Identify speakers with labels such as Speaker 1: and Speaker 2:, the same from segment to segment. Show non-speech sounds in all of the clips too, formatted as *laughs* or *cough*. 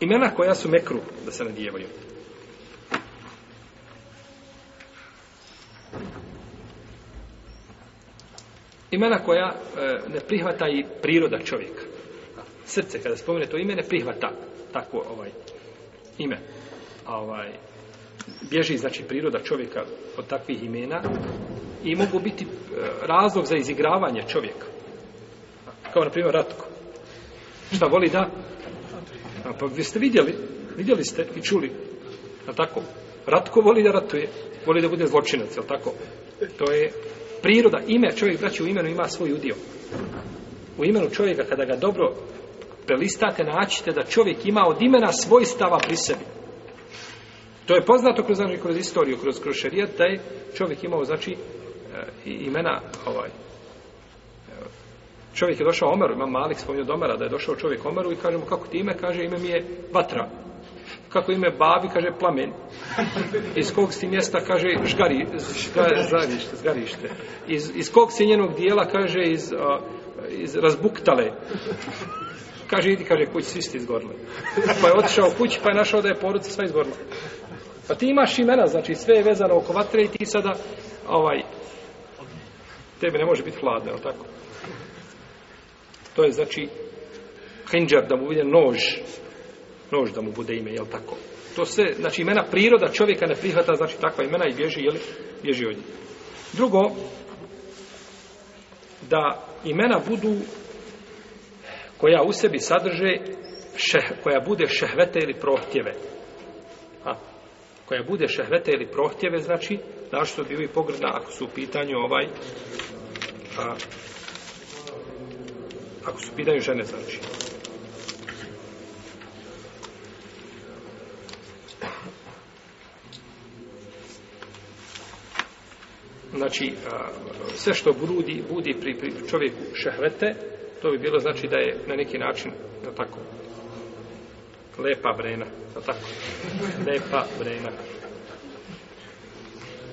Speaker 1: imena koja su mekru da se nadijevaju imena koja e, ne prihvata i priroda čovjeka srce kada spomene to ime ne prihvata tako ovaj ime A, ovaj bježi znači priroda čovjeka od takvih imena i mogu biti e, razlog za izigravanje čovjeka kao na primjer Ratko šta voli da A pa vi ste vidjeli, vidjeli ste i čuli. Je tako? Ratko voli da ratuje, voli da bude zločinac, je tako? To je priroda, ime, čovjek braći u imenu ima svoj udio. U imenu čovjeka, kada ga dobro prelistate, naćite da čovjek ima od imena svojstava pri sebi. To je poznato kroz kroz istoriju, kroz, kroz šarijat, da je čovjek imao, znači, e, imena ovaj, Čovjek je došao Omeru, ima Malik spomnio Domara da je došao čovjek Omeru i kaže mu kako ti ime, kaže ime mi je Vatra. Kako ime babi, kaže plamen. Iz kog si mjesta, kaže žgari, zgarište, zgarište. Iz, iz kog si njenog dijela, kaže iz, uh, iz razbuktale. Kaže, idi, kaže, kući, svi ste izgorili. Pa je otišao kući, pa je našao da je porodica sva izgorila. Pa ti imaš imena, znači sve je vezano oko vatre i ti sada, ovaj, tebe ne može biti hladno, je tako? To je znači hinđar, da mu bude nož. Nož da mu bude ime, jel tako? To se, znači imena priroda čovjeka ne prihvata, znači takva imena i bježi, jel? Bježi od njih. Drugo, da imena budu koja u sebi sadrže šeh, koja bude šehvete ili prohtjeve. A, koja bude šehvete ili prohtjeve, znači, znači što bi bili pogrdna ako su u pitanju ovaj a, ako su pitanju žene znači. Znači, a, sve što budi, budi pri, pri čovjeku šehrete, to bi bilo znači da je na neki način, da tako, lepa brena, da tako, lepa brena.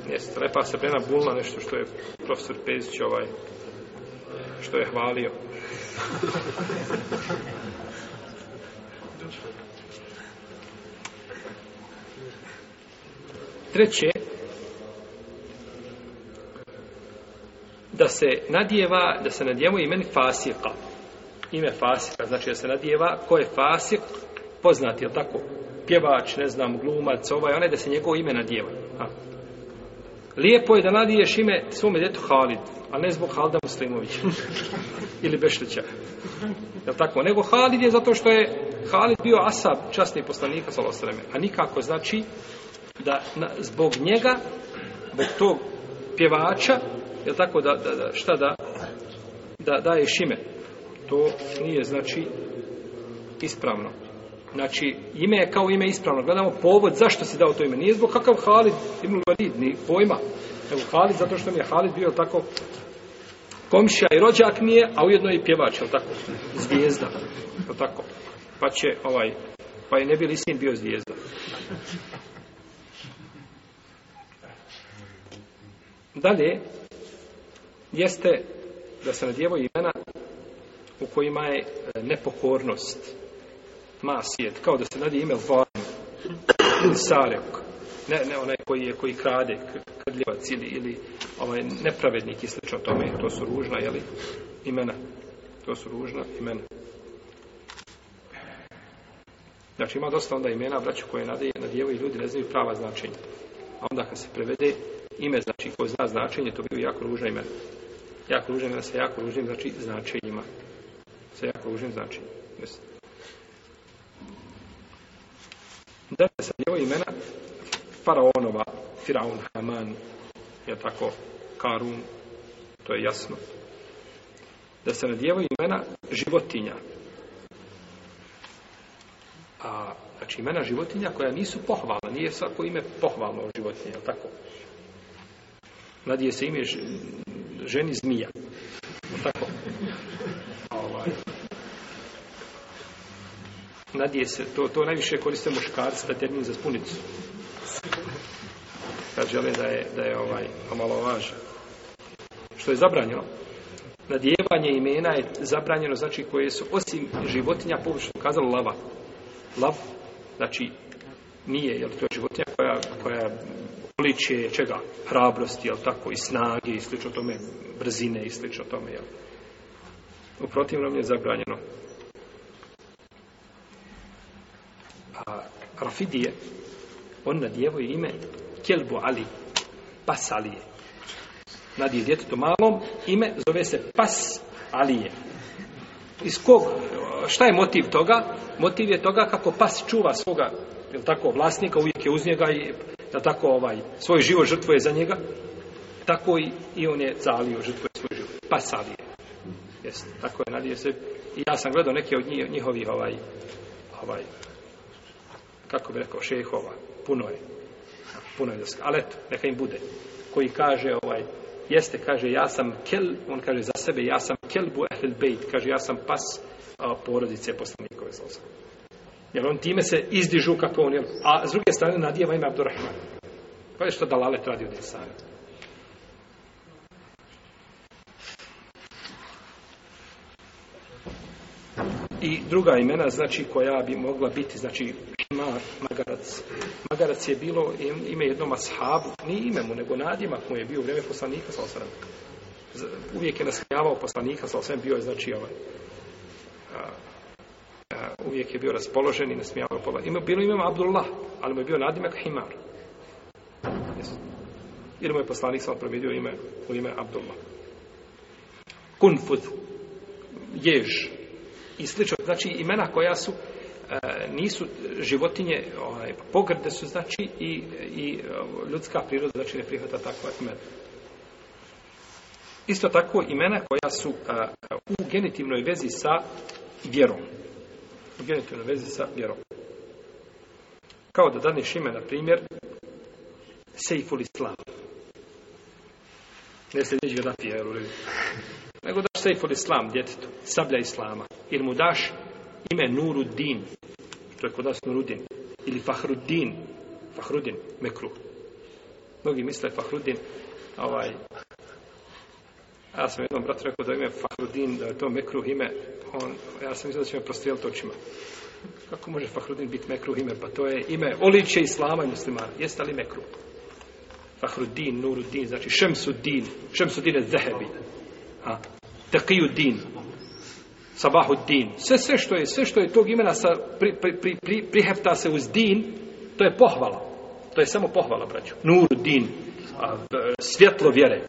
Speaker 1: Jeste, lepa se brena bulna, nešto što je profesor Pezić ovaj, što je hvalio. Treće, da se nadjeva, da se nadjemo imen Fasika. Ime Fasika, znači da se nadjeva, ko je Fasik, poznati, je tako? Pjevač, ne znam, glumac, ovaj, onaj, da se njegovo ime nadjeva. A. Lijepo je da nadiješ ime svome djetu Halidu a ne zbog Halda Muslimovića *laughs* ili Bešlića. Je tako? Nego Halid je zato što je Halid bio asab časni poslanika sa Losreme, a nikako znači da na, zbog njega, zbog tog pjevača, je tako da, da, da šta da, da daje šime. To nije znači ispravno. Znači, ime je kao ime ispravno. Gledamo povod zašto se dao to ime. Nije zbog kakav Halid, Ibn Valid, ni pojma. Evo Halid, zato što mi je Halid bio tako komšija i rođak mi je, a ujedno je i pjevač, je tako? Zvijezda, je tako? Pa će, ovaj, pa je ne bi sin bio zvijezda. Dalje, jeste da se nadjevo imena u kojima je e, nepokornost, masijet, kao da se nadje ime Vojn, Sarek, ne, ne onaj koji je, koji krade, nevjerljivac ili, ili ovaj, nepravednik i slično tome. To su ružna jeli, imena. To su ružna imena. Znači ima dosta onda imena braću koje nadaje na djevo i ljudi ne znaju prava značenja. A onda kad se prevede ime znači koje zna značenje, to bi bio jako ružna imena. Jako ružna imena sa jako ružnim znači, značenjima. Sa jako ružnim značenjima. Jeste. Da se sa djevo imena faraonova Firaun, Haman, je tako, Karun, to je jasno. Da se nadjevaju imena životinja. A, znači imena životinja koja nisu pohvalna, nije svako ime pohvalno u životinje, je tako? Nadije se ime ženi zmija. Tako? Ovaj. Nadije se, to, to najviše koriste muškarci, ta termin za spunicu kad žele da je, da je ovaj omalovažen. Što je zabranjeno? Nadjevanje imena je zabranjeno, znači koje su osim životinja, površno kazalo lava. Lav, znači nije, jel to životinja koja, koja količe čega? Hrabrosti, jel tako, i snage, i slično tome, brzine, i slično tome, jel? U protivnom je zabranjeno. A Rafidije, on nadjevo je ime Kelbu Ali. Pas Alije. Mladi je djetetu malom, ime zove se Pas Alije. Iz kog, šta je motiv toga? Motiv je toga kako pas čuva svoga je tako, vlasnika, uvijek je uz njega i da tako ovaj, svoj život žrtvuje za njega. Tako i, i on je za Aliju žrtvuje svoj život. Pas Alije. Jeste, tako je nadio se. I ja sam gledao neke od njihovih ovaj, ovaj, kako bi rekao, šehova, puno je puno ljudski. Ali eto, neka im bude. Koji kaže, ovaj, jeste, kaže, ja sam kel, on kaže za sebe, ja sam kelbu ehl bejt, kaže, ja sam pas a, porodice poslanikove zlosti. Jer on time se izdižu kako on, jel? A s druge strane, nadijeva ima Abdurrahman. Pa je što Dalalet radi od Insana. I druga imena, znači, koja bi mogla biti, znači, Mar, Magarac. Magarac je bilo ime jednom ashabu, ni ime mu, nego nadimak mu je bio u vreme poslanika sa osram. Uvijek je nasmijavao poslanika sa osram, bio je znači ovaj. A, a, uvijek je bio raspoložen i nasmijavao pola. Ime, bilo ime Abdullah, ali mu je bio nadimak Himar. Jer mu je poslanik sa osram ime u ime Abdullah. Kunfud, jež i slično. Znači imena koja su E, nisu životinje ovaj, pogrde su znači i, i ljudska priroda znači ne prihvata takva imena isto tako imena koja su uh, u genitivnoj vezi sa vjerom u genitivnoj vezi sa vjerom kao da daneš ime na primjer Sejful Islam ne se neđe da pijeru nego daš Sejful Islam djetetu, sablja Islama ili mu daš ime Nuruddin, što je kod nas Nuruddin, ili Fahruddin, Fahruddin, Mekru. Mnogi misle Fahruddin, ovaj, ja sam jednom bratu rekao da ime Fahruddin, da je to Mekru ime, on, ja sam mislio da će me prostijeliti očima. Kako može Fahruddin biti Mekru ime? Pa to je ime oliče islama muslimana. Jeste li Mekru? Fahruddin, Nuruddin, znači Šemsuddin, Šemsuddin je Zehebi. Ha? Taqiyuddin, sabahu din. Sve, sve što je, sve što je tog imena sa, pri, pri, pri, pri, prihefta se uz din, to je pohvala. To je samo pohvala, braću. Nur, din, a, e, svjetlo vjere.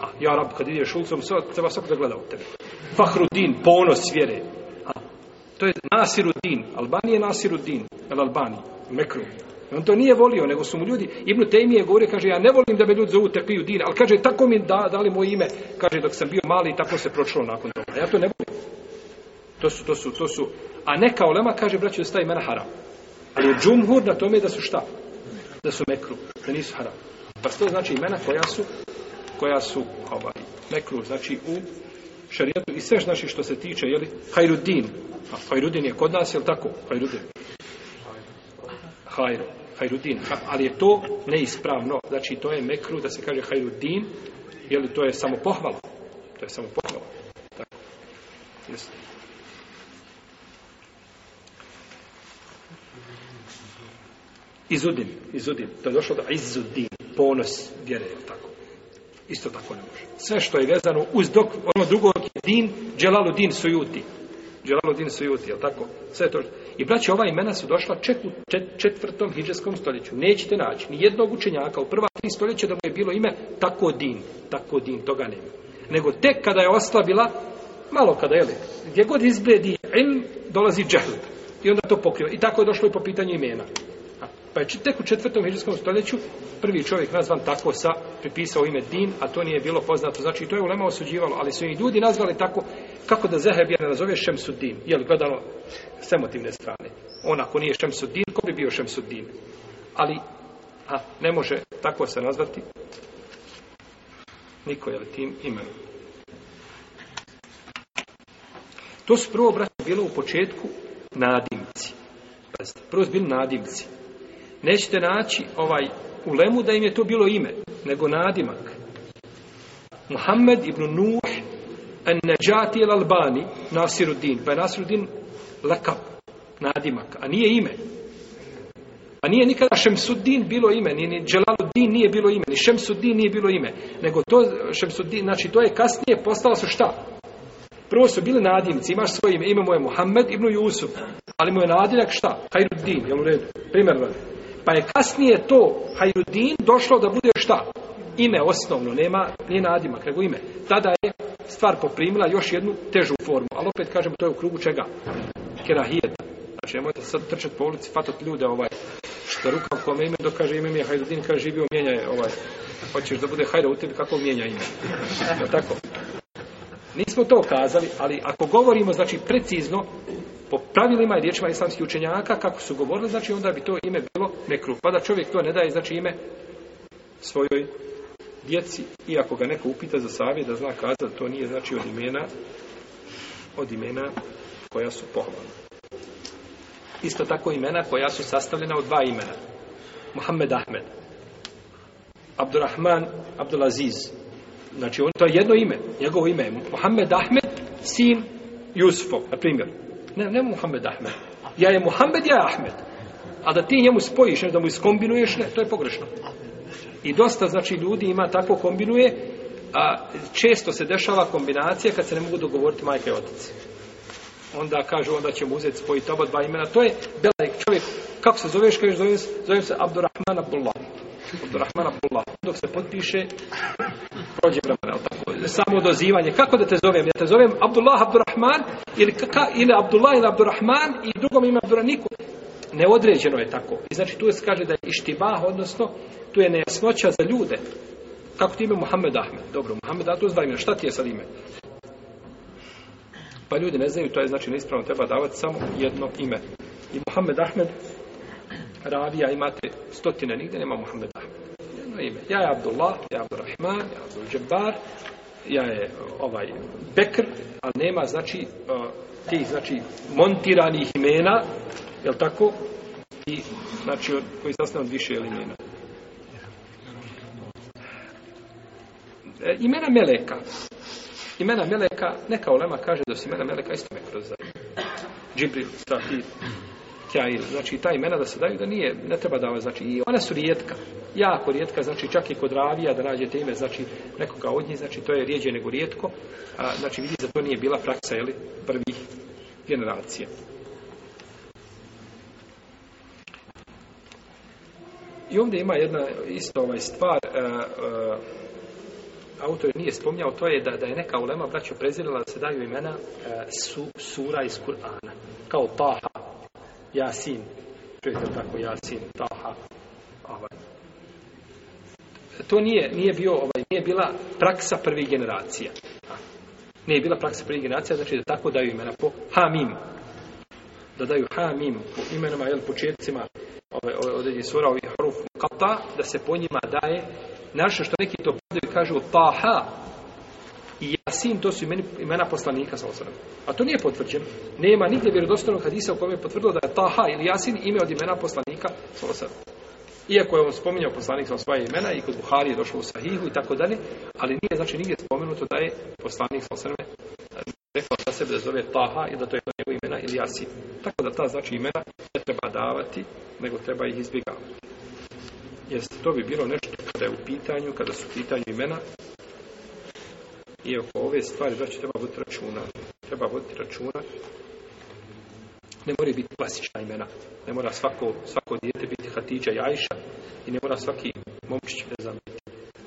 Speaker 1: A, ja, rab, kad ideš ulicom, sve, sve vas da gleda u tebe. Fahru din, ponos vjere. A, to je nasiru din. Albanija je nasiru din. El Albani, Mekru. On to nije volio, nego su mu ljudi, Ibn Tejmije govore, kaže, ja ne volim da me ljudi zovu tepiju din, ali kaže, tako mi da, dali moje ime, kaže, dok sam bio mali, tako se pročilo nakon toga. Ja to ne volim. To su, to su, to su. A neka olema kaže, braću, da su ta imena haram. Ali je džumhur na tome da su šta? Da su mekru, da nisu haram. Pa to znači imena koja su, koja su, ovaj, mekru, znači u šarijetu i sve znači što se tiče, jeli, hajrudin. A hajrudin je kod nas, jel tako? Hajrudin. Hajru. Hajrudin. Ha, ali je to neispravno. Znači, to je mekru da se kaže Hajrudin, jeli to je samo pohvala. To je samo pohvala. Tako. Jesi. Izudin, izudin. To je došlo do izudin, ponos vjere, tako. Isto tako ne može. Sve što je vezano uz dok, ono drugo je din, dželalu din sujuti. Dželalu din sujuti, jel tako? Sve to. I braći, ova imena su došla ček u četvrtom hiđarskom stoljeću. Nećete naći ni jednog učenjaka u prva tri stoljeća da mu je bilo ime tako din, tako din, toga nema. Nego tek kada je oslabila, malo kada je li, gdje god izbredi im, dolazi džahlita i onda to pokriva. I tako je došlo i po pitanju imena. Pa je tek u četvrtom hiđarskom stoljeću prvi čovjek nazvan tako sa pripisao ime Din, a to nije bilo poznato. Znači, to je ulema osuđivalo, ali su i ljudi nazvali tako kako da Zeheb je ne nazove Šemsuddin, jel gledano s emotivne strane. On ako nije Šemsuddin, ko bi bio Šemsuddin? Ali, a, ne može tako se nazvati niko je li tim imenom. To su prvo, braće, bilo u početku nadimci. Pazite, prvo su bili nadimci. Nećete naći ovaj ulemu da im je to bilo ime, nego nadimak. Muhammed ibn Nuh en neđati el Albani Nasiruddin, pa je Nasiruddin lakab, nadimak, a nije ime. A pa nije nikada Šemsuddin bilo ime, ni, ni Dželaluddin nije bilo ime, ni Šemsuddin nije bilo ime, nego to Šemsuddin, znači to je kasnije postalo se šta? Prvo su bile nadimci, imaš svoje ime, ime moje Muhammed ibn Jusuf, ali mu je nadinak šta? Hajrudin, jel u redu? Primer vrde. Pa je kasnije to Hajrudin došlo da bude šta? Ime osnovno, nema, nije nadimak, nego ime. Tada je stvar poprimila još jednu težu formu, ali opet kažem, to je u krugu čega? Kerahijeta. Znači, nemojte sad trčati po ulici, fatot ljude, ovaj, što ruka u kome ime, dok kaže ime mi je Hajrudin, kaže živio, mijenja je, ovaj, hoćeš da bude Hajra u tebi, kako mijenja ime? Je tako? Nismo to kazali, ali ako govorimo, znači, precizno, po pravilima i riječima islamskih učenjaka, kako su govorili, znači, onda bi to ime bilo mekru. Pa da čovjek to ne daje, znači, ime svojoj djeci, i ako ga neko upita za savjet, da zna kazati, to nije, znači, od imena, od imena koja su pohvalna. Isto tako imena koja su sastavljena od dva imena. Muhammed Ahmed. Abdurrahman Abdulaziz. Abdulaziz. Znači, on, to je jedno ime. Njegovo ime je Muhammed Ahmed, sin Jusufov, na primjer. Ne, ne Muhammed Ahmed. Ja je Muhammed, ja je Ahmed. A da ti njemu spojiš, ne, da mu iskombinuješ, ne, to je pogrešno. I dosta, znači, ljudi ima tako kombinuje, a često se dešava kombinacija kad se ne mogu dogovoriti majke i otice. Onda kažu, onda ćemo uzeti spojiti oba dva imena. To je belajk čovjek. Kako se zoveš, kažeš, zovem se, zovem se Abdurrahman Abdullah. Abdurrahman Abdullah. Dok se potpiše, dođe vremena, tako, samo dozivanje. Kako da te zovem? Ja te zovem Abdullah Abdurrahman ili, ka, ili Abdullah ili Abdurrahman i drugom ima Abdurraniku. Neodređeno je tako. I znači tu se kaže da je ištibah, odnosno tu je nejasnoća za ljude. Kako ti ime Muhammed Ahmed? Dobro, Muhammed Ahmed, to zvaj ime. Šta ti je sad ime? Pa ljudi ne znaju, to je znači neispravno treba davati samo jedno ime. I Muhammed Ahmed, ravija, imate stotine, nigde nema Muhammed ime. Ja je Abdullah, ja je Abdurrahman, ja je Abdulđebar, ja je ovaj Bekr, ali nema, znači, e, tih, znači, montiranih imena, je li tako? I, znači, koji sastavljaju od više imena. E, imena Meleka. Imena Meleka, neka olema kaže da su imena Meleka isto me kroz zajedno. Džibril, Strafir, fetaje, znači ta imena da se daju, da nije, ne treba davati, znači i one su rijetka, jako rijetka, znači čak i kod ravija da nađete ime, znači nekoga od njih, znači to je rijeđe nego rijetko, a, znači vidi za to nije bila praksa, jeli, prvih generacija. I ovdje ima jedna isto ovaj stvar, a, e, a, e, autor nije spomnjao, to je da, da je neka ulema braća prezirala da se daju imena a, e, su, sura iz Kur'ana, kao Taha, Jasin, čujete tako Jasin, Taha, ovaj. To nije, nije bio, ovaj, nije bila praksa prvih generacija. Nije bila praksa prvih generacija, znači da tako daju imena po Hamim. Da daju Hamim po imenama, jel, početcima ovaj, ovaj, određen sura, ovih ovaj, haruf, kata, da se po njima daje naše što neki to podaju kažu Taha, i Jasin, to su imena poslanika sa osram. A to nije potvrđeno. Nema nigdje vjerodostanog hadisa u kojem je potvrdilo da je Taha ili Jasin ime od imena poslanika sa osram. Iako je on spominjao poslanik sa svoje imena i kod Buhari je došlo u Sahihu i tako dalje, ali nije znači nigdje spomenuto da je poslanik sa osram eh, rekao za sebe da zove Taha i da to je to njegov imena ili Jasin. Tako da ta znači imena ne treba davati, nego treba ih izbjegavati. Jeste, to bi bilo nešto kada je u pitanju, kada su pitanju imena, I oko ove stvari, braći, znači treba voditi računa. Treba voditi računa. Ne mora biti klasična imena. Ne mora svako, svako djete biti Hatidža i Ajša. I ne mora svaki momčić ne znam,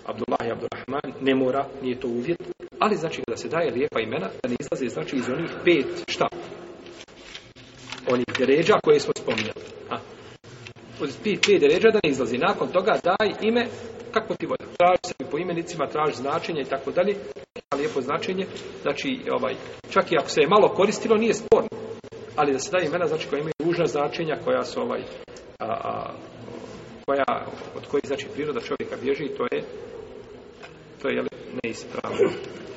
Speaker 1: Abdullah i Abdurrahman. Ne mora, nije to uvjet. Ali znači da se daje lijepa imena, da ne izlaze znači iz onih pet šta? Onih deređa koje smo spominjali. A, od pet, pet deređa da ne izlazi. Nakon toga daj ime kako ti volja. Traži se po imenicima, traži značenje i tako dalje lijepo značenje, znači ovaj, čak i ako se je malo koristilo, nije sporno, ali da se daje imena znači, koja imaju ruža značenja, koja su ovaj, a, a, koja, od koji znači priroda čovjeka bježi, to je, to je jel, neispravno.